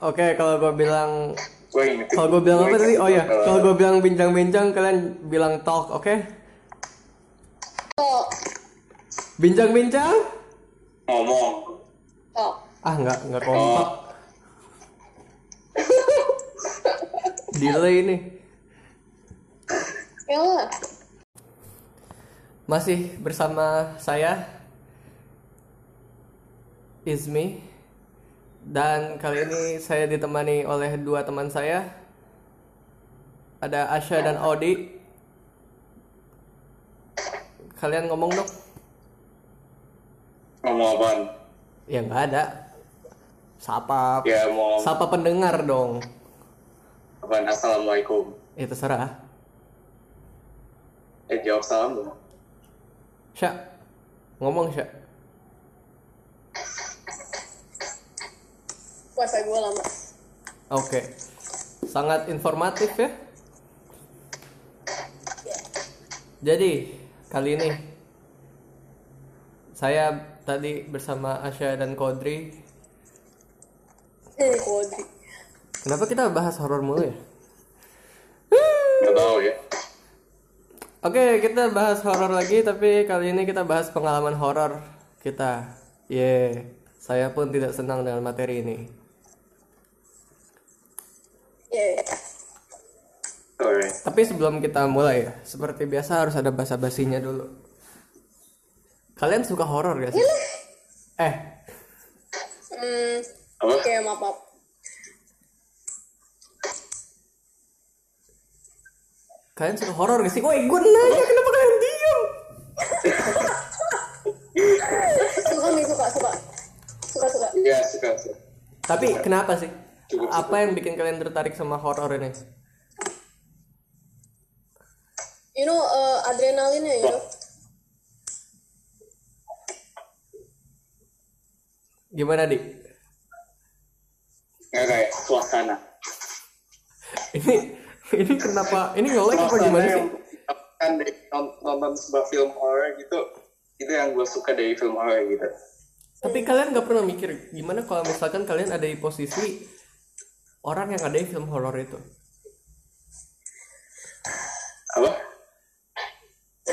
Oke, kalau gue bilang kalau gue bilang apa tadi? Oh ya, kalau- gue bilang bincang-bincang kalian bilang talk, oke? Tok. Bincang-bincang? ngomong. Tok. Ah, nggak nggak kompak. Delay ini. Ya. Masih bersama saya Izmi dan kali ini saya ditemani oleh dua teman saya. Ada Asya dan Odi. Kalian ngomong dong? Ngomong apaan? Ya nggak ada. Sapa, Ya mau sapa pendengar dong. apaan? Assalamualaikum. Ya terserah. Eh jawab salam dong. Syak, ngomong Syak. Puasa gue lama. Oke, sangat informatif ya. Jadi kali ini saya tadi bersama Asya dan Kodri. Eh, Kodri. Kenapa kita bahas horor mulu ya? Gak tahu ya. Oke, kita bahas horor lagi, tapi kali ini kita bahas pengalaman horor kita. Ye, saya pun tidak senang dengan materi ini. Ya, Sorry. Tapi sebelum kita mulai ya, seperti biasa harus ada basa-basinya dulu. Kalian suka horor gak sih? Eh, Hmm, Apa? oke maaf maaf. kalian suka horor gak sih? Woi, gue nanya kenapa kalian diam? Suka nih suka suka. Suka suka. Iya suka. suka. Tapi kenapa sih? Cukup, Apa yang bikin kalian tertarik sama horor ini? You know uh, adrenalinnya you know. Gimana di? Nggak kayak suasana. Ini ini kenapa? Ini nge-lag apa gimana sih? yang kan nonton sebuah film horror gitu. Itu yang gue suka dari film horror gitu. Tapi kalian nggak pernah mikir gimana kalau misalkan kalian ada di posisi orang yang ada di film horor itu? Apa?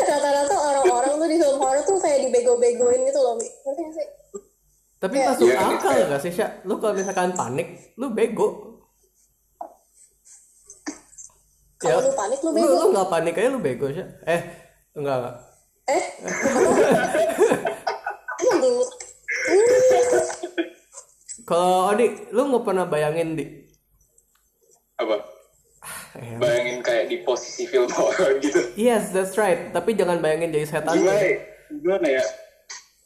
Rata-rata orang-orang tuh di film horror tuh kayak dibego-begoin gitu loh. Ngerti sih? Tapi masuk Iya, akal iya. gak sih, Syak? Lu kalau misalkan panik, lu bego. Kalau lu panik lu Lu, bego. lu gak panik aja lu bego, Syak. Eh, enggak, enggak. Eh? Kalau Odi, lu nggak pernah bayangin di Apa? Eh, Bayangin kayak di posisi film horror gitu. Yes, that's right. Tapi jangan bayangin jadi setan. Gimana ya? Gimana ya?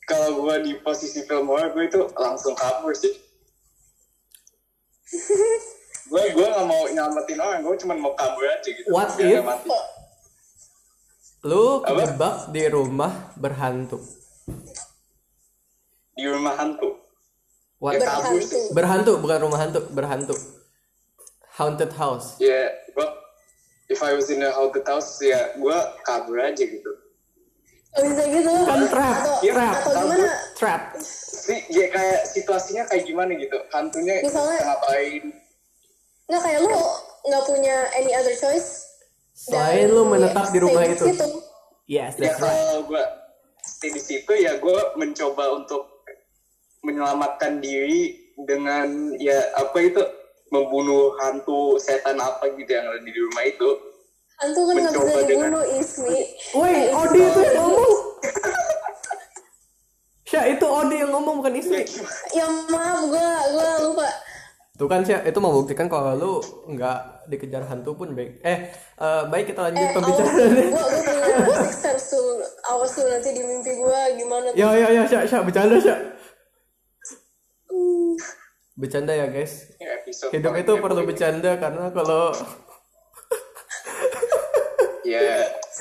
Kalau gue di posisi film horror, gue itu langsung kabur sih. gue gue nggak mau nyelamatin orang, gue cuma mau kabur aja gitu. What if? mati. Lu kejebak di rumah berhantu. Di rumah hantu. Ya Berhantu. Berhantu, bukan rumah hantu, berhantu. Haunted house. Ya, gue if I was in a haunted house ya gue kabur aja gitu. Oh, bisa gitu. Kan trap, Atau, Iya, trap, atau gimana? trap. Sih, ya kayak situasinya kayak gimana gitu. Hantunya Misalnya- ngapain? Nggak kayak lu nggak punya any other choice. Selain lu menetap ya di rumah itu. situ. Yes, Ya that's right. kalau gue stay di situ ya gue mencoba untuk menyelamatkan diri dengan ya apa itu membunuh hantu setan apa gitu yang ada di rumah itu. Hantu kan nggak bisa Mencoba dengan- dibunuh Ismi. Woi, Eh, Odi itu yang ngomong. Sya, itu Odi yang ngomong bukan istri. Ya maaf gua gua lupa. Tuh kan Sya, itu membuktikan kalau lu nggak dikejar hantu pun baik. Eh, eh, baik kita lanjut Eh, pembicaraan. gua gua punya six sense tuh. Awas tuh nanti di mimpi gua gimana tuh. Ya ya ya Sya, Sya, bercanda Sya. Bercanda ya guys. Episode Hidup itu perlu ini. bercanda karena kalau Ya,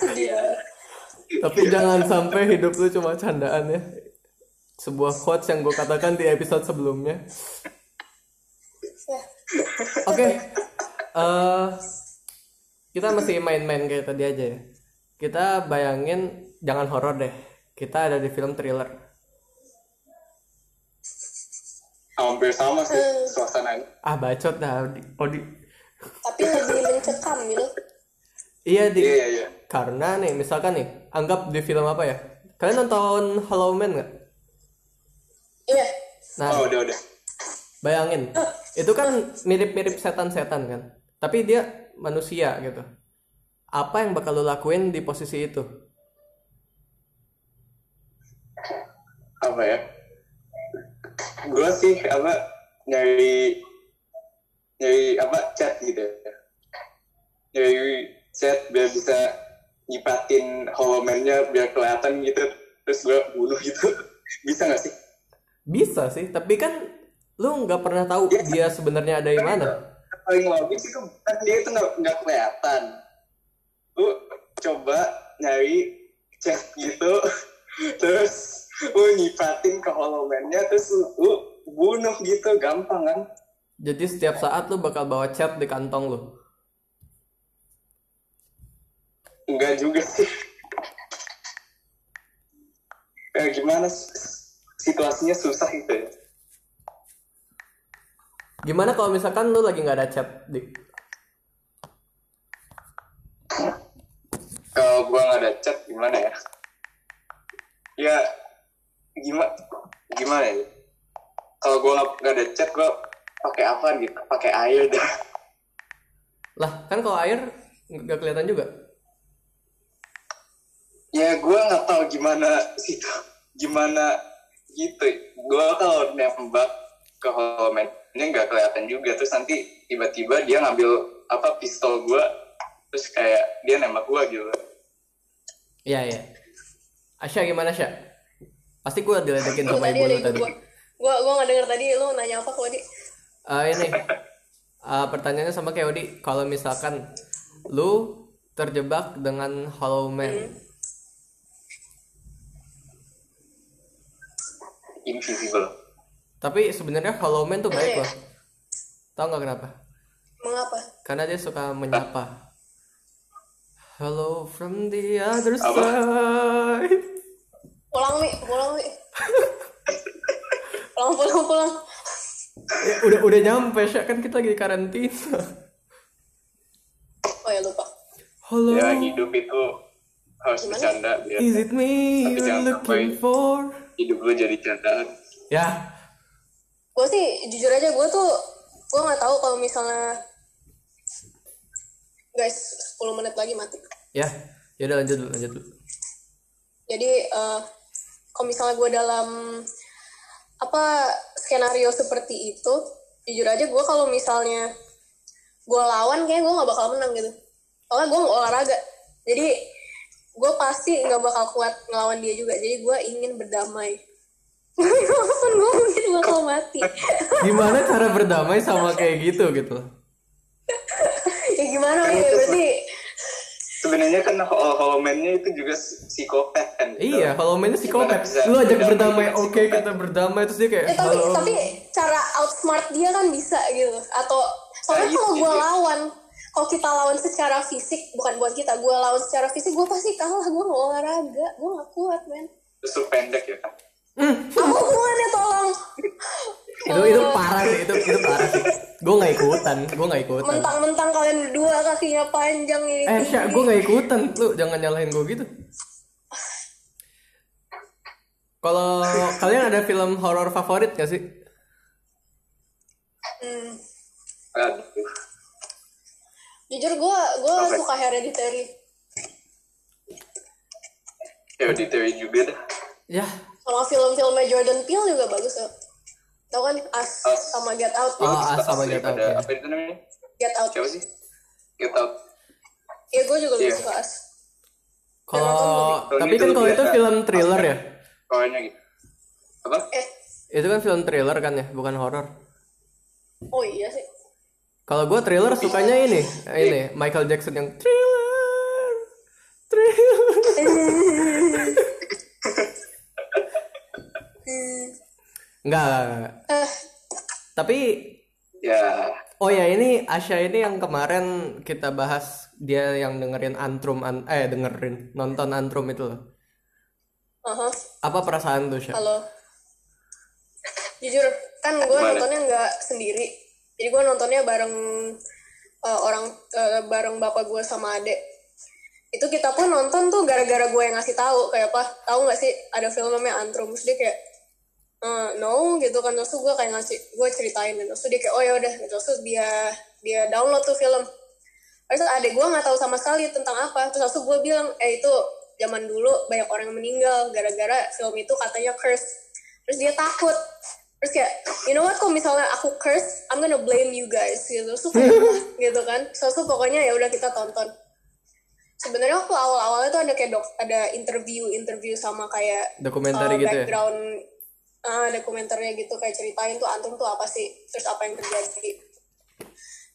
banget. tapi jangan sampai hidup lu cuma candaan ya. Sebuah quotes yang gue katakan di episode sebelumnya. Ya. Oke. eh kita masih main-main kayak tadi aja ya. Kita bayangin jangan horor deh. Kita ada di film thriller. Hampir sama sih suasananya ah bacot dah Odi. Odi. tapi lebih mencekam gitu iya di iya iya karena nih misalkan nih anggap di film apa ya? Kalian nonton Hollow Man nggak? Iya. Nah. Oh udah udah. Bayangin. Itu kan mirip-mirip setan-setan kan? Tapi dia manusia gitu. Apa yang bakal lo lakuin di posisi itu? Apa ya gue sih apa nyari nyari apa chat gitu ya. Nyari chat biar bisa nyipatin holomannya biar kelihatan gitu terus gue bunuh gitu. Bisa nggak sih? Bisa sih tapi kan lu nggak pernah tahu dia sebenarnya ada di mana. paling logis itu kan dia itu nggak kelihatan. Lu coba nyari chat gitu terus lu nyipatin ke terus lu, bunuh gitu gampang kan jadi setiap saat lu bakal bawa chat di kantong lu Enggak juga sih. Kayak gimana situasinya susah gitu ya. gimana kalau misalkan lu lagi nggak ada chat di Kalau gua nggak ada chat gimana ya? Ya gimana gimana ya? Kalau gua nggak ada chat gua pakai apa gitu? Pakai air dah. lah kan kalau air nggak kelihatan juga Ya gua nggak tahu gimana situ gimana gitu. Gua kalau nembak ke holoman ini nggak kelihatan juga terus nanti tiba-tiba dia ngambil apa pistol gua terus kayak dia nembak gua gitu. iya iya Asya gimana Asya pasti gue diledekin sama ibu lu tadi. gua. Gua gua nggak dengar tadi lu nanya apa ke Wadi Eh, ini. Eh, pertanyaannya sama kayak Odi. Kalau misalkan lu terjebak dengan Hollow Man. Invisible. tapi sebenarnya Hollow Man tuh baik Iya. loh. Tau nggak kenapa? Mengapa? Karena dia suka menyapa. Hello from the other Apa? Pulang mi. Pulang mi. Pulang pulang pulang. Eh, udah udah nyampe Sya kan kita lagi karantina. Oh ya lupa. Hello Ya hidup itu harus bercanda biar is it me Tapi you're jangan looking sampai- for? hidup lu jadi candaan. ya. Gue sih jujur aja gue tuh gue nggak tahu kalau misalnya guys 10 menit lagi mati. Ya. Ya udah lanjut dulu lanjut dulu. Jadi eh, kalau misalnya gue dalam apa skenario seperti itu jujur aja gue kalau misalnya gue lawan kayak gue nggak bakal menang gitu. Soalnya gue nggak olahraga. Jadi gue pasti nggak bakal kuat ngelawan dia juga. Jadi gue ingin berdamai. Walaupun gue mungkin bakal mati. Gimana cara berdamai sama kayak gitu gitu? Ya gimana ya? Berarti Sebenarnya kan Hol- Hollow-Man-nya itu juga psikopat kan. gitu. Iya, kalau mainnya psikopat. Lu ajak berdamai oke kita berdamai terus dia kayak Eh, tapi halo. tapi cara outsmart dia kan bisa gitu atau soalnya Nah, kalau itu gue dia. lawan kalau kita lawan secara fisik bukan buat kita gue lawan secara fisik gue pasti kalah gue nggak olahraga gue nggak kuat men Terus pendek ya kan. aku kuat ya tolong itu itu parah sih, itu itu parah sih. Gue nggak ikutan, gue nggak ikutan. mentang-mentang kalian berdua kakinya panjang ini Eh, Sya, gue nggak ikutan. Lu jangan nyalahin gue gitu. Kalau kalian ada film horor favorit gak sih? hmm. Jujur gue gue Apa? suka hereditary Ya Hereditary juga dah. Ya, sama film-filmnya Jordan Peele juga bagus tuh tau kan As, sama Get Out Oh, Us sama Get Out, pada- ya. Apa itu namanya? Get Out Siapa sih? Get Out. ya gue juga lebih Iya. suka As kalau tapi kan kalau itu ada- film thriller ya. Gitu. Apa? eh Itu kan film thriller kan ya, bukan horor. oh iya sih Kalau gue thriller sukanya ini, ini Michael Jackson yang thriller, thriller. Enggak, enggak, enggak. eh Tapi Ya. oh ya ini Asya ini yang kemarin kita bahas dia yang dengerin Antrum an eh dengerin nonton Antrum itu loh. aha. Apa perasaan tuh Sya? Halo. Jujur, kan gue nontonnya nggak sendiri jadi gue nontonnya bareng eh, orang eh, bareng bapak gue sama adek itu kita pun nonton tuh gara-gara gue yang ngasih tahu kayak apa tahu nggak sih ada film namanya Antrum terus dia kayak "Eh, no gitu kan. Terus gue kayak ngasih gue ceritain dan terus dia kayak oh ya udah terus tuh dia dia download tuh film. Terus adek gue nggak tahu sama sekali tentang apa. Terus tuh gue bilang eh itu zaman dulu banyak orang yang meninggal gara-gara film itu katanya curse. Terus dia takut. Terus kayak you know what kok misalnya aku curse I'm gonna blame you guys gitu. Terus kayak gitu kan. Terus pokoknya ya udah kita tonton. Sebenarnya waktu awal-awalnya tuh ada kayak dok ada interview interview sama kayak Dokumenter uh, gitu ya? Background ah dokumenternya gitu kayak ceritain tuh antum tuh apa sih terus apa yang terjadi.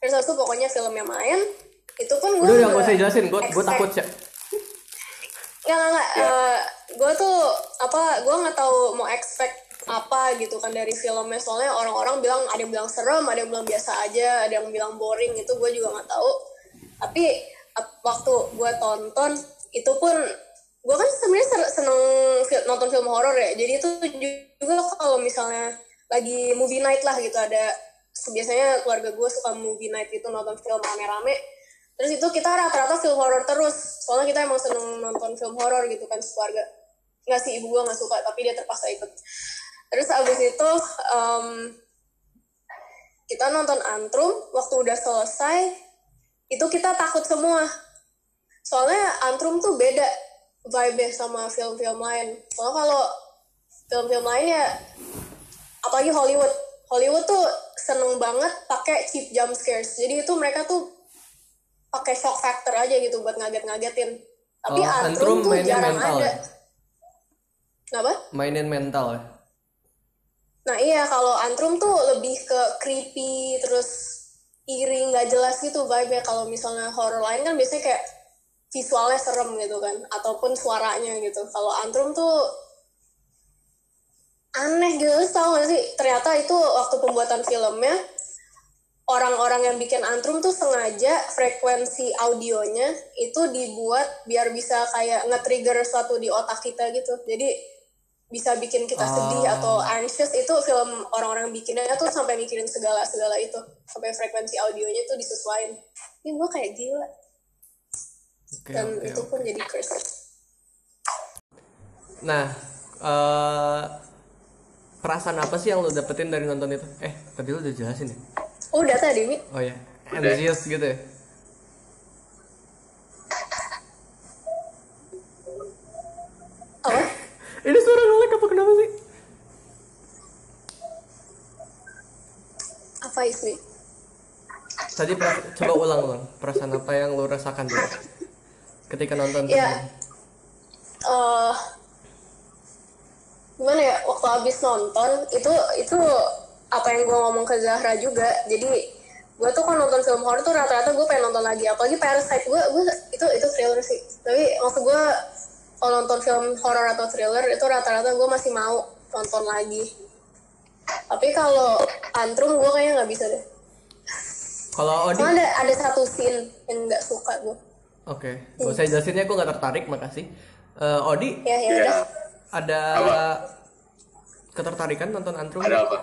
Terus habis itu pokoknya filmnya main itu pun gue Udah gak usah jelasin, gue gue takut ya. nggak nggak nggak gue tuh apa gue nggak tahu mau expect apa gitu kan dari filmnya. Soalnya orang-orang bilang ada yang bilang serem ada yang bilang biasa aja ada yang bilang boring itu gue juga nggak tahu. Tapi ap- waktu gue tonton itu pun gue kan sebenarnya seneng nonton film horor ya. Jadi itu juga kalau misalnya lagi movie night lah gitu ada biasanya keluarga gue suka movie night gitu nonton film rame-rame. Terus itu kita rata-rata film horor terus. Soalnya kita emang seneng nonton film horor gitu kan sekeluarga. Nggak sih ibu gue nggak suka tapi dia terpaksa ikut. Terus abis itu em, kita nonton antrum waktu udah selesai itu kita takut semua. Soalnya antrum tuh beda vibe sama film-film lain. Soalnya kalau film-film lain ya apalagi Hollywood. Hollywood tuh seneng banget pakai cheap jump scares. Jadi itu mereka tuh pakai shock factor aja gitu buat ngaget-ngagetin. Tapi Oh, antrum, tuh jarang mental ada. ya? kenapa? Mainin mental ya. Nah iya kalau Antrum tuh lebih ke creepy terus iri nggak jelas gitu vibe kalau misalnya horror lain kan biasanya kayak visualnya serem gitu kan ataupun suaranya gitu. Kalau Antrum tuh aneh gitu tau gak sih ternyata itu waktu pembuatan filmnya orang-orang yang bikin Antrum tuh sengaja frekuensi audionya itu dibuat biar bisa kayak nge-trigger suatu di otak kita gitu. Jadi bisa bikin kita sedih Ah. atau anxious itu film orang-orang bikinnya tuh sampai mikirin segala-segala itu sampai frekuensi audionya tuh disesuaikan ini gue kayak gila Oke dan oke. itu oke. pun jadi curse Nah, eh perasaan apa sih yang lo dapetin dari nonton itu? Eh, tadi lo udah jelasin ya? oh udah tadi Mi Oh ya, anxious gitu ya? apa Ini suara nolak apa kenapa sih? apa Ismi Tadi coba ulang ulang perasaan apa yang lo rasakan dulu ketika nonton ya. eh gimana ya waktu habis nonton itu itu apa yang gue ngomong ke Zahra juga. Jadi gue tuh kan nonton film horror tuh rata-rata gue pengen nonton lagi. Apalagi Parasite gue gue itu itu thriller sih. Tapi maksud gue kalau nonton film horror atau thriller itu rata-rata gue masih mau nonton lagi. Tapi kalau antrum gue kayaknya nggak bisa deh. Kalau Odi, ada ada satu scene yang nggak suka gue oke, gak usah jelasinnya, gue gak tertarik, makasih. Eh, Odi, ya ya Iya. udah ada Apa? ketertarikan nonton Antrum? Ada apa?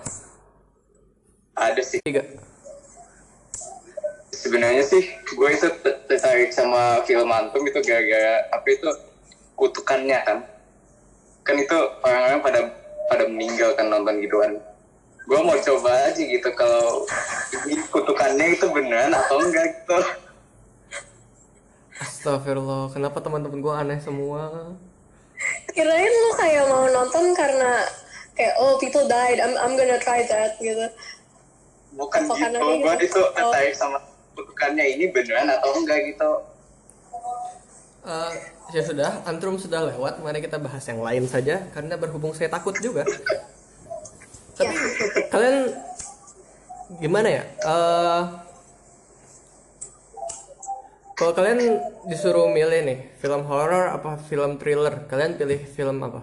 Ada sih. Tiga. Sebenarnya sih gue itu ter- tertarik sama film Antum itu gara-gara apa itu kutukannya kan. Kan itu orang-orang pada pada meninggal kan nonton gituan. Gue mau coba aja gitu kalau ini kutukannya itu beneran atau enggak gitu. Astagfirullah, kenapa teman-teman gue aneh semua? kirain lu kayak mau nonton karena kayak oh people died I'm I'm gonna try that gitu Bukan Apa gitu, gue gitu? itu tertarik sama kutukannya ini beneran atau enggak gitu. Eh, ya sudah, Antrum sudah lewat. Mari kita bahas yang lain saja, karena berhubung saya takut juga. Tapi kalian gimana ya? Eh, kalau kalian disuruh milih nih, film horor apa film thriller, kalian pilih film apa?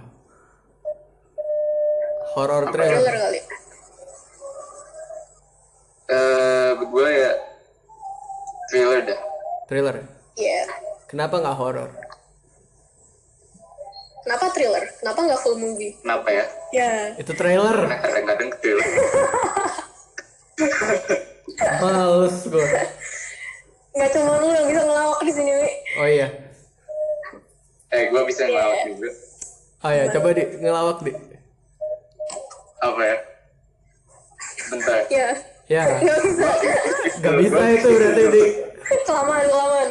Horor thriller thriller. kali Eh, gue ya thriller dah. Thriller. Iya Kenapa nggak horor? kenapa thriller kenapa nggak full movie Kenapa ya? ya Itu trailer. Kadang-kadang thriller Males gue. nggak cuma lu yang bisa ngelawak di sini Mi. Oh iya. Eh, gue bisa ngelawak juga. Oh ya, coba di ngelawak di. Apa ya? Bentar. ya Ya, nggak bisa gak bisa itu berarti di. kelamaan kelamaan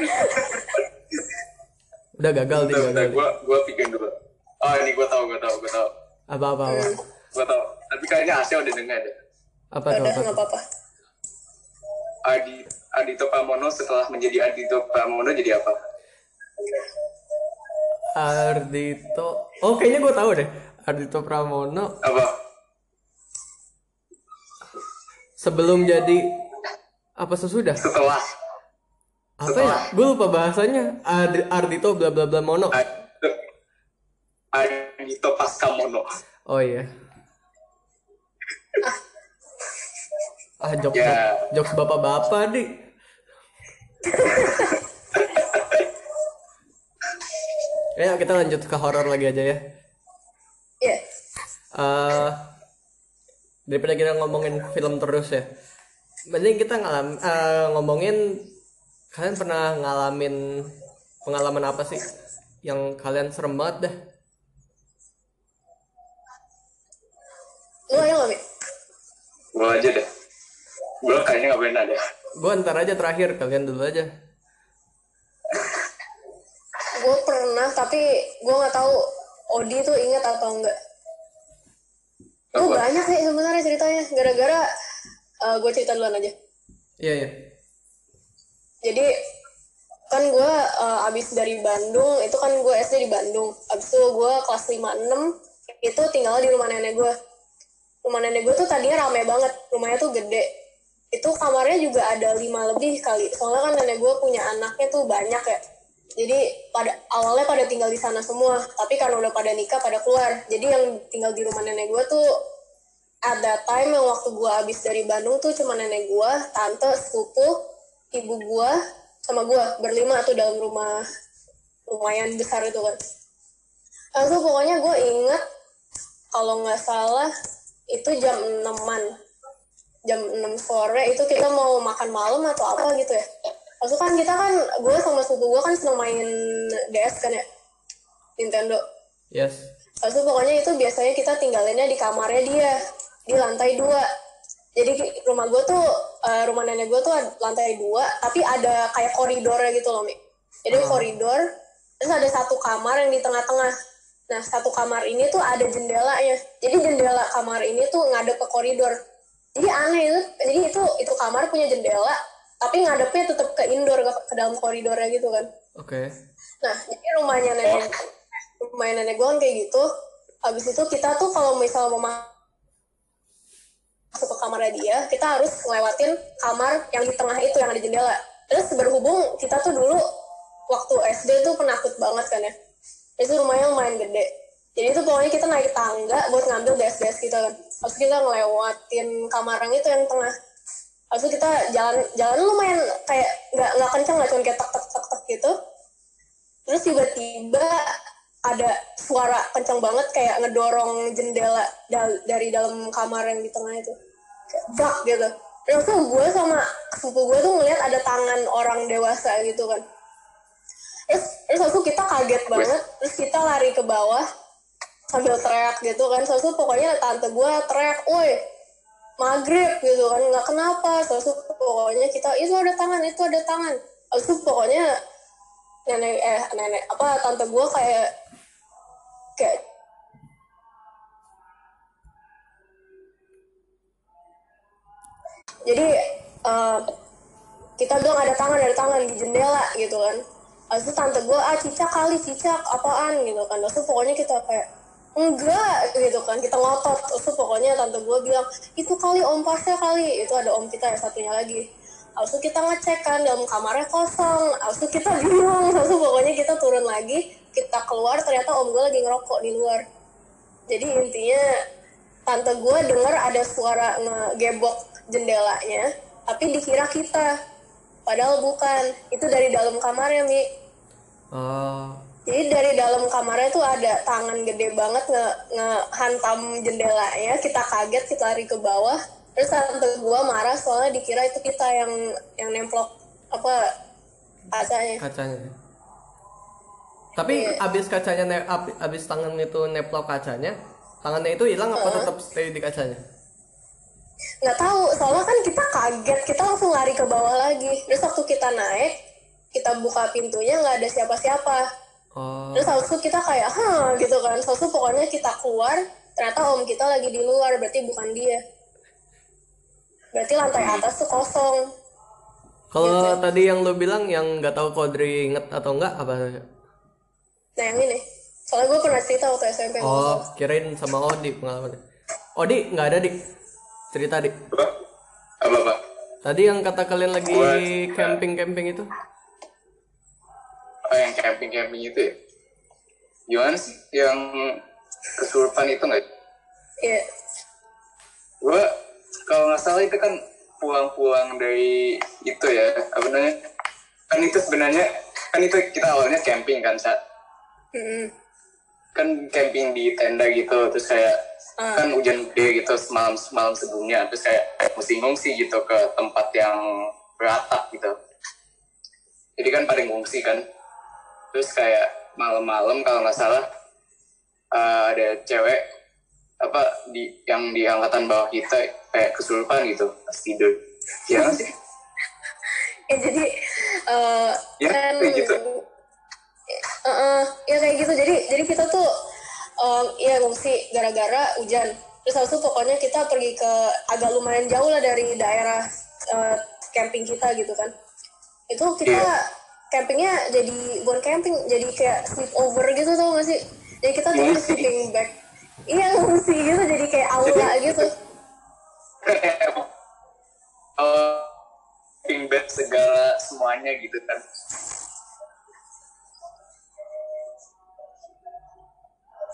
Udah gagal di, gagal di. Gue gue pikir dulu. Oh, ini gue tahu, gue tahu, gue tahu. Apa apa apa. Gue tahu. Tapi kayaknya Asya udah dengar deh. Apa tuh udah apa? nggak apa-apa Adi Adito Pramono setelah menjadi Adito Pramono jadi apa? Ardito. Oh kayaknya gue tahu deh. Ardito Pramono Apa? sebelum jadi apa sesudah? Setelah Apa ya? Gue lupa bahasanya. Ard- Ardito bla bla bla mono. Adito, Adito Paskamono. Oh iya. Ah jokes Ya. jokes bapak-bapak di. Ya kita lanjut ke horor lagi aja ya. ya eh daripada kita ngomongin film terus ya mending kita ngalam eh, ngomongin kalian pernah ngalamin pengalaman apa sih yang kalian serem banget dah lu aja deh. Gue kayaknya nggak pernah deh. gue ntar aja terakhir kalian dulu aja. Gue pernah tapi gue nggak tahu Odi tuh inget atau enggak. Gue banyak sih sebenarnya ceritanya. Gara-gara gue cerita duluan aja. Iya iya. Jadi kan gue abis dari Bandung itu kan gue SD di Bandung. Abis itu gue kelas 5 6 itu tinggal di rumah nenek gue rumah nenek gue tuh tadinya rame banget rumahnya tuh gede itu kamarnya juga ada lima lebih kali. Soalnya kan nenek gue punya anaknya tuh banyak ya. Jadi pada awalnya pada tinggal di sana semua. Tapi karena udah pada nikah pada keluar. Jadi yang tinggal di rumah nenek gue tuh that time yang waktu gue abis dari Bandung tuh cuma nenek gue tante sepupu ibu gue sama gue berlima tuh dalam rumah lumayan besar itu kan langsung pokoknya gue inget kalau nggak salah itu jam 6-an jam 6 sore itu kita mau makan malam atau apa gitu ya Maksud kan kita kan gue sama sepupu gue kan seneng main DS kan ya Nintendo yes Lalu pokoknya itu biasanya kita tinggalinnya di kamarnya dia di lantai dua. Jadi rumah gue tuh eh, rumah nenek gue tuh lantai dua, tapi ada kayak koridornya gitu loh mi. Jadi koridor, terus ada satu kamar yang di tengah-tengah. Nah satu kamar ini tuh ada jendelanya. Jadi jendela kamar ini tuh ngadep ke koridor. Jadi aneh itu. Jadi itu itu kamar punya jendela, tapi ngadepnya tetap ke indoor ke, ke dalam koridornya gitu kan. oke Nah, jadi rumahnya nenek, rumahnya nenek gue kan kayak gitu. Habis itu kita tuh kalau misal mau ma- masuk ke kamarnya dia, kita harus ngelewatin kamar yang di tengah itu yang ada jendela. Terus berhubung kita tuh dulu waktu SD tuh penakut banget kan ya. Itu rumahnya lumayan gede. Jadi itu pokoknya kita naik tangga buat ngambil DS-DS kita kan. Terus kita ngelewatin kamar yang itu yang tengah. Itu kita jalan jalan lumayan kayak nggak nggak kenceng nggak cuma kayak tek tek tek tek gitu. Terus tiba-tiba ada suara kencang banget kayak ngedorong jendela dari dalam kamar yang di tengah itu. Brak gitu. Terus gue sama sepupu gue tuh ngeliat ada tangan orang dewasa gitu kan. Terus terus itu kita kaget banget. Terus kita lari ke bawah sambil teriak gitu kan. Terus pokoknya tante gue teriak woi maghrib gitu kan. Nggak kenapa. Terus pokoknya kita itu ada tangan itu ada tangan. Terus tuh pokoknya nenek eh nenek apa tante gue kayak kayak jadi eh, kita bilang ada tangan ada tangan di jendela gitu kan. Itu tante gue ah cicak kali cicak apaan? Gitu kan. Terus pokoknya kita kayak enggak gitu kan. Kita ngotot. Terus pokoknya tante gue bilang itu kali om pasnya kali. Itu ada om kita yang satunya lagi. Itu kita ngecek kan dalam kamarnya kosong. Itu kita bingung. Itu pokoknya kita turun lagi Kita keluar ternyata om gue lagi ngerokok di luar. Jadi intinya Tante gue denger ada suara ngegebok jendelanya Tapi dikira kita. Padahal bukan. Itu dari dalam kamarnya Mi. Oh Jadi dari dalam kamarnya tuh ada tangan gede banget nge ngehantam jendelanya. Kita kaget kita lari ke bawah. Terus tante gue marah soalnya dikira itu kita yang yang nemplok apa kacanya. Kacanya. Tapi abis kacanya ne- abis tangan itu neplok kacanya tangannya itu hilang apa tetap stay di kacanya? Nggak tahu soalnya kan kita kaget kita langsung lari ke bawah lagi. Terus waktu kita naik kita buka pintunya nggak ada siapa-siapa oh. Terus habis itu kita kayak hah gitu kan. Terus itu pokoknya kita keluar ternyata om kita lagi di luar berarti bukan dia. Berarti lantai atas tuh kosong. Kalau tadi yang lo bilang yang nggak tahu Kodri inget atau enggak apa? Nah yang ini. Soalnya gue pernah cerita waktu SMP oh kirain sama Odi pengalamannya. Odi nggak ada dik? Cerita dik. Apa? Apa apa tadi yang kata kalian lagi camping camping itu oh yang camping camping itu ya? Gimana sih yang kesurupan itu nggak? Iya. gue kalau nggak salah itu kan pulang-pulang dari itu ya apa namanya? Kan itu sebenarnya kan itu kita awalnya camping kan saat Mm-mm. kan camping di tenda gitu terus kayak Ah. kan hujan gede gitu semalam semalam sebelumnya. Terus kayak mesti ngungsi gitu ke tempat yang beratap gitu. Jadi kan pada ngungsi kan terus kayak malam-malam kalau nggak salah eh, ada cewek apa di yang di angkatan bawah kita kayak kesurupan gitu pas tidur. Ya sih? Ya jadi eh Ya, kan kayak gitu. Eh, eh, ya kayak gitu. Jadi jadi kita tuh em, ya ngungsi gara-gara hujan. Terus habis itu pokoknya kita pergi ke agak lumayan jauh lah dari daerah eh, camping kita gitu kan. Itu kita Iya. Campingnya jadi bukan camping jadi kayak sleep over gitu tau gak sih? Jadi kita tuh Ngungsi. sleeping bag. Iya ngungsi gitu jadi kayak aula gitu. Oh sleeping bed segala semuanya gitu kan.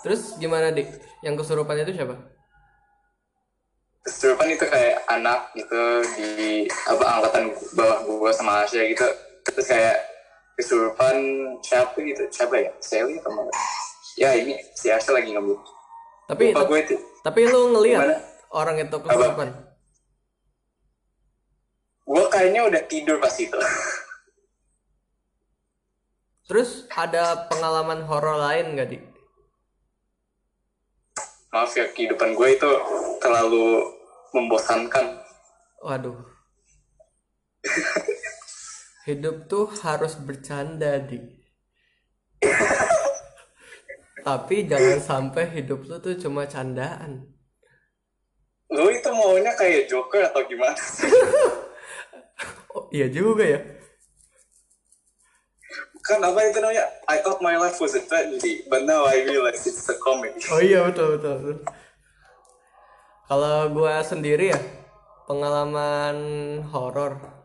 Terus gimana dik? Yang kesurupan itu siapa? Kesurupan itu kayak anak gitu di apa angkatan bawah gua sama Asia gitu. Terus kayak kesurupan siapa gitu? Siapa ya? Sally atau mana? Ya ini si Asia lagi ngebut tapi lupa gue itu. tapi lu ngelihat Gimana? orang itu kesurupan? Gue kayaknya udah tidur pas itu. Terus ada pengalaman horor lain gak dik? Maaf ya kehidupan gue itu terlalu membosankan. Waduh hidup tuh harus bercanda dik tapi jangan sampai hidup lu tuh cuma candaan. Lu itu maunya kayak Joker atau gimana sih? Oh, iya juga ya. Kan apa itu namanya? I thought my life was a tragedy but now I realize it's a comedy. Oh iya betul betul. betul. Kalau gua sendiri ya pengalaman horor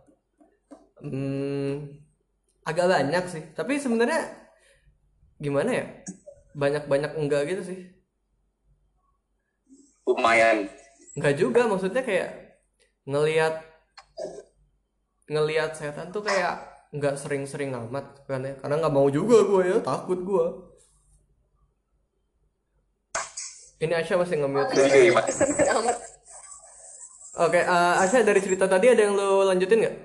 hmm, agak banyak sih. Tapi sebenarnya gimana ya? Banyak-banyak enggak gitu sih. lumayan Enggak juga maksudnya kayak ngelihat ngelihat setan tuh kayak nggak sering-sering amat kan ya karena nggak mau juga gue ya takut gue ini Asya masih nge-mute Oke, eh, Asya dari cerita tadi ada yang lo lanjutin nggak?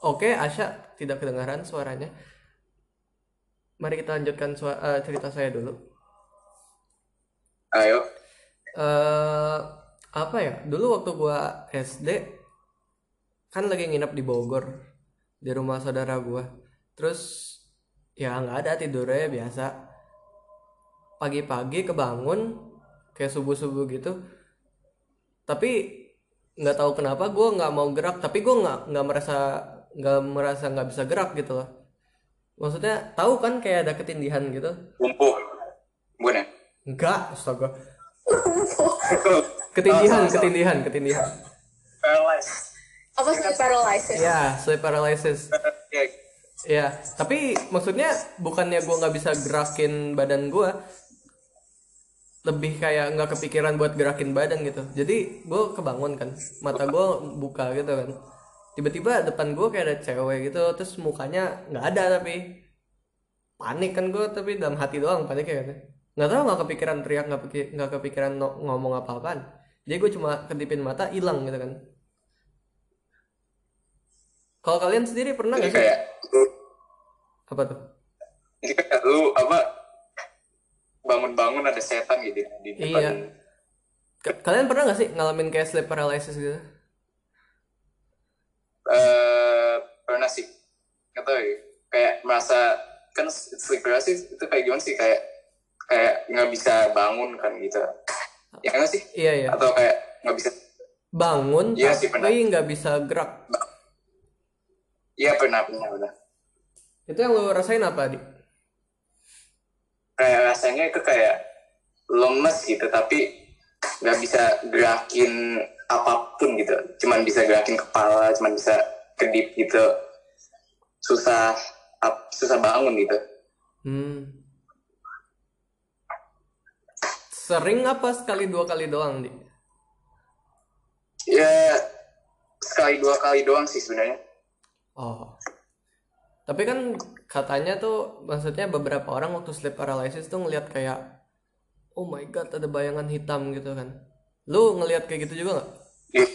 Oke, Asya tidak kedengaran suaranya. Mari kita lanjutkan sua- eh, cerita saya dulu. ayo eh apa ya? Dulu waktu gua SD kan lagi nginep di Bogor di rumah saudara gua. Terus ya nggak ada tidurnya biasa. Pagi-pagi kebangun kayak subuh-subuh gitu. Tapi nggak tahu kenapa gua nggak mau gerak. Tapi gua nggak nggak merasa nggak merasa nggak bisa gerak gitu loh. Maksudnya tahu kan kayak ada ketindihan gitu? lumpuh bukan ya Enggak, astaga. Ketindihan, ketindihan, ketindihan. paralyzed apa sleep paralysis Ya, sleep paralysis. ya Ya, tapi maksudnya bukannya gua nggak bisa gerakin badan gua, lebih kayak nggak kepikiran buat gerakin badan gitu. Jadi gua kebangun kan, mata gua buka gitu kan. Tiba-tiba depan gua kayak ada cewek gitu, terus mukanya nggak ada tapi panik kan gua tapi dalam hati doang panik ya kan. nggak tahu nggak kepikiran teriak nggak nggak kepikiran no- ngomong apa-apaan. Jadi gue cuma kedipin mata hilang gitu kan. Kalau kalian sendiri pernah nggak sih? kayak lu apa tuh? Jadi kayak lu apa bangun-bangun ada setan gitu di depan. Iya. Kalian pernah nggak sih ngalamin kayak sleep paralysis gitu eh pernah sih. Nggak tahu ya. Kayak merasa kan sleep paralysis itu kayak gimana sih? Kayak kayak nggak bisa bangun kan gitu. Ya nggak sih? Iya iya. Atau kayak nggak bisa. Bangun Iya sih, pernah. tapi nggak bisa gerak. Iya pernah pernah pernah. Itu yang lo rasain apa di kayak rasanya itu kayak lemes gitu tapi nggak bisa gerakin apa pun gitu. Cuman bisa gerakin kepala cuman bisa kedip gitu. Susah ap- susah bangun gitu. Hmm. sering apa sekali dua kali doang di ya sekali dua kali doang sih sebenarnya. Oh. Tapi kan katanya tuh maksudnya beberapa orang waktu sleep paralysis tuh ngelihat kayak oh my god ada bayangan hitam gitu kan. Lu ngelihat kayak gitu juga nggak? Ih,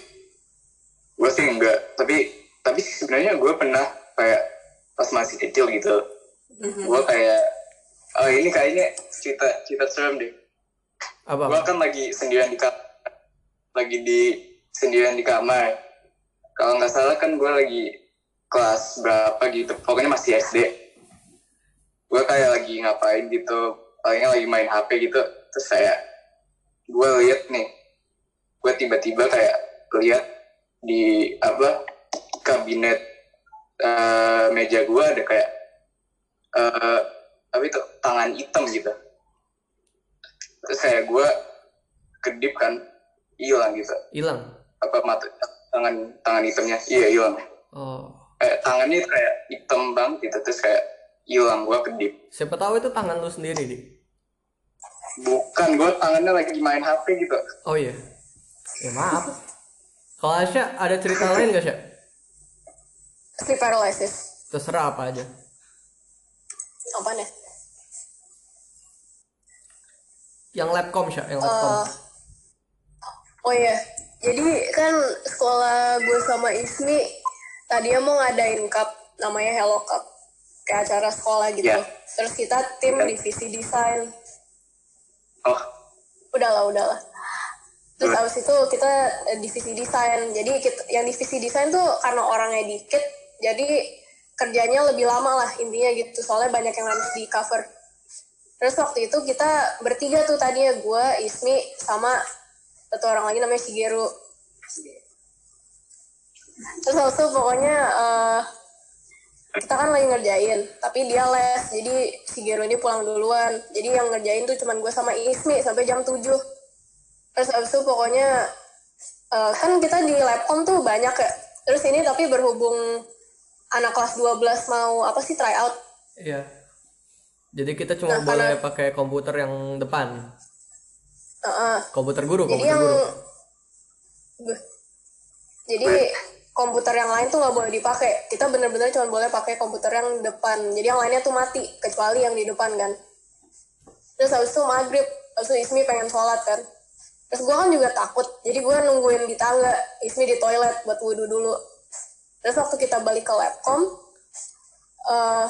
gue sih enggak. Tapi tapi sebenarnya gue pernah kayak pas masih kecil gitu. Gue kayak oh ini kayaknya cerita cerita serem deh. Apa? gue kan lagi sendirian di kamar lagi di sendirian di kamar. Kalau nggak salah kan gue lagi kelas berapa gitu. Pokoknya masih SD gue kayak lagi ngapain gitu. Palingnya lagi main HP gitu terus kayak gue lihat nih gue tiba-tiba kayak lihat di apa kabinet eh, meja gue ada kayak eh apa itu tangan hitam gitu terus kayak gue kedip kan hilang gitu Hilang. apa mata tangan tangan hitamnya iya hilang Oh. kayak tangannya kayak hitam banget gitu terus kayak hilang gue kedip Siapa tahu itu tangan lu sendiri, Di. Bukan gue tangannya lagi main HP gitu Oh iya. Ya maaf. Kalau Asya ada cerita lain gak, Asya? sleep paralysis Terserah apa aja. apa nih Yang labcom, Sya, yang labcom. Eh, oh iya jadi kan sekolah gue sama Ismi tadinya mau ngadain cup namanya Hello Cup kayak acara sekolah gitu Iya. terus kita tim divisi desain oh. Udahlah udahlah terus Terus? abis itu kita eh, divisi desain. Jadi kita, yang divisi desain tuh karena orangnya dikit jadi kerjanya lebih lama lah intinya gitu. Soalnya banyak yang harus di cover terus waktu itu kita bertiga tuh tadinya gue Ismi sama satu orang lagi namanya Shigeru. Terus waktu itu pokoknya eh, kita kan lagi ngerjain tapi dia les jadi Shigeru ini pulang duluan jadi yang ngerjain tuh cuman gue sama Ismi sampai jam 7 terus abis itu pokoknya eh, kan kita di labcom tuh banyak ya terus ini tapi berhubung anak kelas 12 mau apa sih try out Iya. Jadi kita cuma Nah, boleh karena- pakai komputer yang depan. Heeh. Komputer guru, jadi komputer yang guru. Jadi komputer yang lain tuh nggak boleh dipakai. Kita bener-bener cuma boleh pakai komputer yang depan. Jadi yang lainnya tuh mati kecuali yang di depan kan. Terus habis itu maghrib habis itu Ismi pengen sholat kan. Terus gue kan juga takut jadi gue nungguin di tangga Ismi di toilet buat wudhu dulu. Terus waktu kita balik ke labcom eh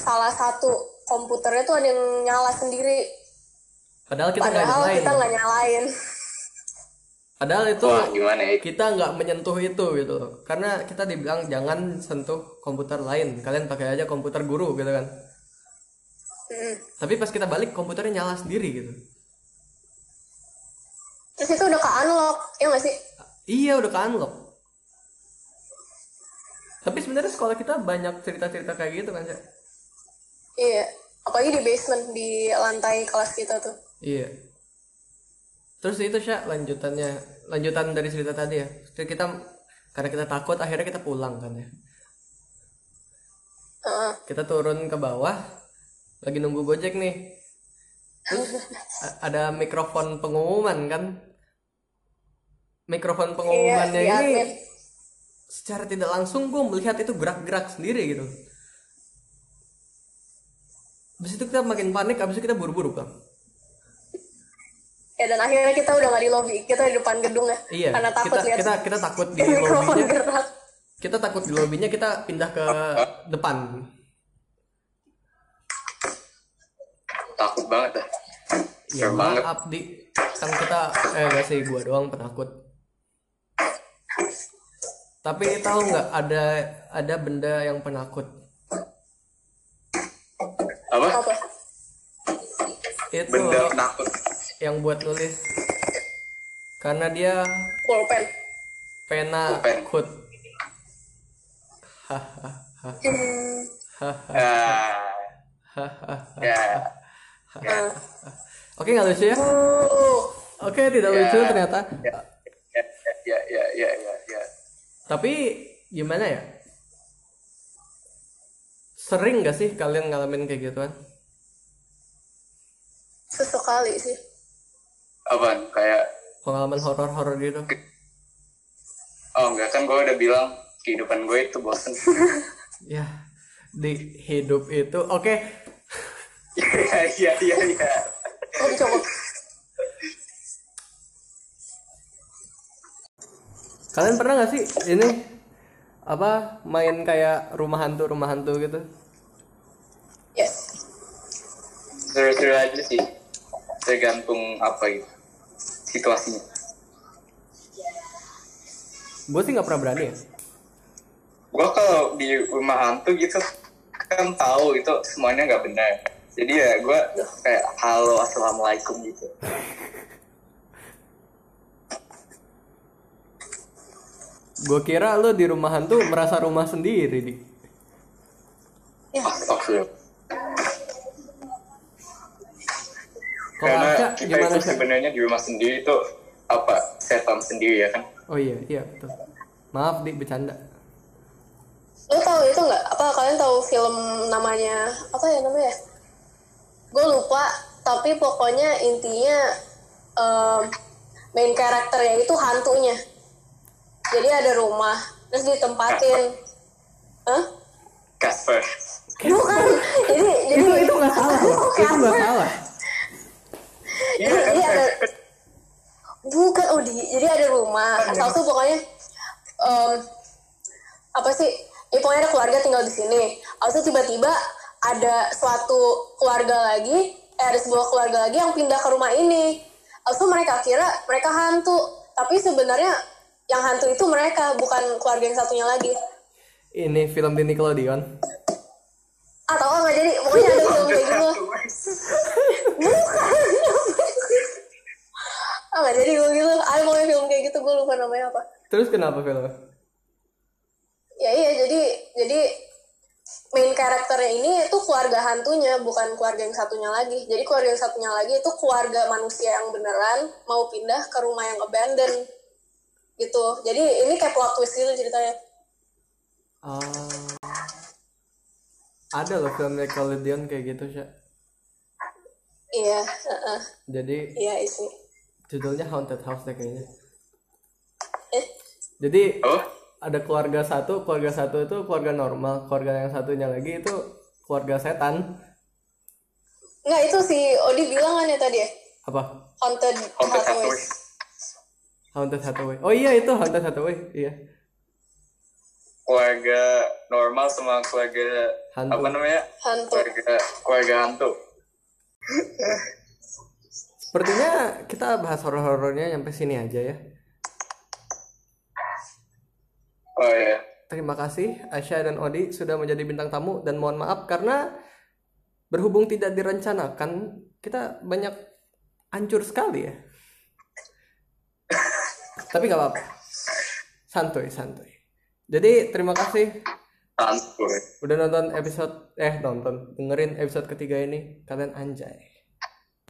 salah satu komputernya tuh ada yang nyala sendiri. Padahal kita nggak nyalain. kita nggak nyalain Padahal itu wah gimana ya kita nggak menyentuh itu gitu loh. Karena kita dibilang jangan sentuh komputer lain. Kalian pakai aja komputer guru gitu kan. Hmm. Tapi pas kita balik komputernya nyala sendiri gitu. terus itu udah ke unlock ya nggak sih Iya udah ke unlock. Tapi sebenarnya sekolah kita banyak cerita-cerita kayak gitu kan, Cak? Iya, apalagi di basement di lantai kelas kita tuh. Iya. Terus itu Syak lanjutannya, lanjutan dari cerita tadi ya. Terus kita karena kita takut akhirnya kita pulang kan ya. Heeh. Kita turun ke bawah lagi nunggu Gojek nih. Terus ada mikrofon pengumuman kan. Mikrofon pengumumannya Iya, ini secara tidak langsung gue melihat itu gerak-gerak sendiri gitu. Habis itu kita makin panik, habis itu kita buru-buru kan. Ya dan akhirnya kita udah nggak di lobby kita di depan gedung ya Iya, karena takut kita lihat kita kita takut di lobbynya. gerak Kita takut di lobbynya kita pindah ke depan. takut banget dah Ya Serem banget maaf di kan kita eh gak sih gua doang penakut. Tapi tahu nggak ada ada benda yang penakut. apa apa Itu benda takut yang buat nulis. Karena dia pulpen pena Pulpen. kut. hmm, Ah, ya nah. Oke nggak lucu ya? Uh, Oke tidak lucu Ya. ternyata. ya ya ya ya ya ya ya Tapi gimana ya? Sering gak sih kalian ngalamin kayak gituan? sesekali sih apaan? Kayak Pengalaman horor-horor gitu? oh enggak. Kan gue udah bilang kehidupan gue itu bosen. Ya, di hidup itu oke. iya iya iya iya. Oh dicoba Kalian pernah gak sih ini apa main kayak rumah hantu rumah hantu gitu? yes seru-seru aja sih. Tergantung apa gitu situasinya Gue sih nggak pernah berani ya. gue kalau di rumah hantu gitu kan tahu itu semuanya nggak benar jadi ya gue kayak halo assalamualaikum gitu Gue kira lo di rumah hantu merasa rumah sendiri di. ya Astagfirullah Kalau karena Aca kita gimana itu sebenarnya di rumah sendiri itu apa? Setan sendiri ya kan? Oh iya iya betul. Maaf di bercanda. lo tahu itu nggak? Apa kalian tahu film namanya apa ya namanya? Gue lupa tapi pokoknya intinya em, main karakternya itu hantunya. Jadi ada rumah terus ditempatin. Hah? Casper. Bukan. Jadi jadi Itu itu nggak salah. Itu nggak salah. Jadi, jadi ada bukan oh di jadi ada rumah. Asal tuh pokoknya em, apa sih ya pokoknya ada keluarga tinggal di sini. Asal tiba-tiba ada suatu keluarga lagi eh ada sebuah keluarga lagi yang pindah ke rumah ini. Asal mereka kira mereka hantu. Tapi sebenarnya yang hantu itu mereka bukan keluarga yang satunya lagi. Ini film di Nickelodeon. atau nggak jadi pokoknya ada film kayak gitu. Bukan ah nggak jadi gue gitu ada pokoknya film kayak gitu gue lupa namanya apa Terus kenapa filmnya? ya iya jadi jadi main karakternya ini itu keluarga hantunya bukan keluarga yang satunya lagi jadi keluarga yang satunya lagi itu keluarga manusia yang beneran mau pindah ke rumah yang abandon gitu jadi ini kayak plot twist gitu ceritanya Ah. ada loh film Nickelodeon kayak gitu sih. iya heeh. Jadi iya isi judulnya Haunted House deh kayaknya. eh Jadi oh ada keluarga satu, keluarga satu itu keluarga normal, keluarga yang satunya lagi itu keluarga setan. nggak itu si Odi bilang kan ya tadi ya Apa? haunted, Haunted Hathaway. Hathaway. Haunted Hathaway. Oh iya itu Haunted Hathaway. Iya. keluarga normal sama keluarga Hantu. apa namanya hantu keluarga keluarga hantu Sepertinya kita bahas horor-horornya sampai sini aja ya. oh ya Terima kasih Asya dan Odi sudah menjadi bintang tamu dan mohon maaf karena berhubung tidak direncanakan kita banyak hancur sekali ya. Tapi nggak apa-apa. Santuy, santuy. Jadi terima kasih hantu udah nonton episode eh nonton dengerin episode ketiga ini kalian anjay.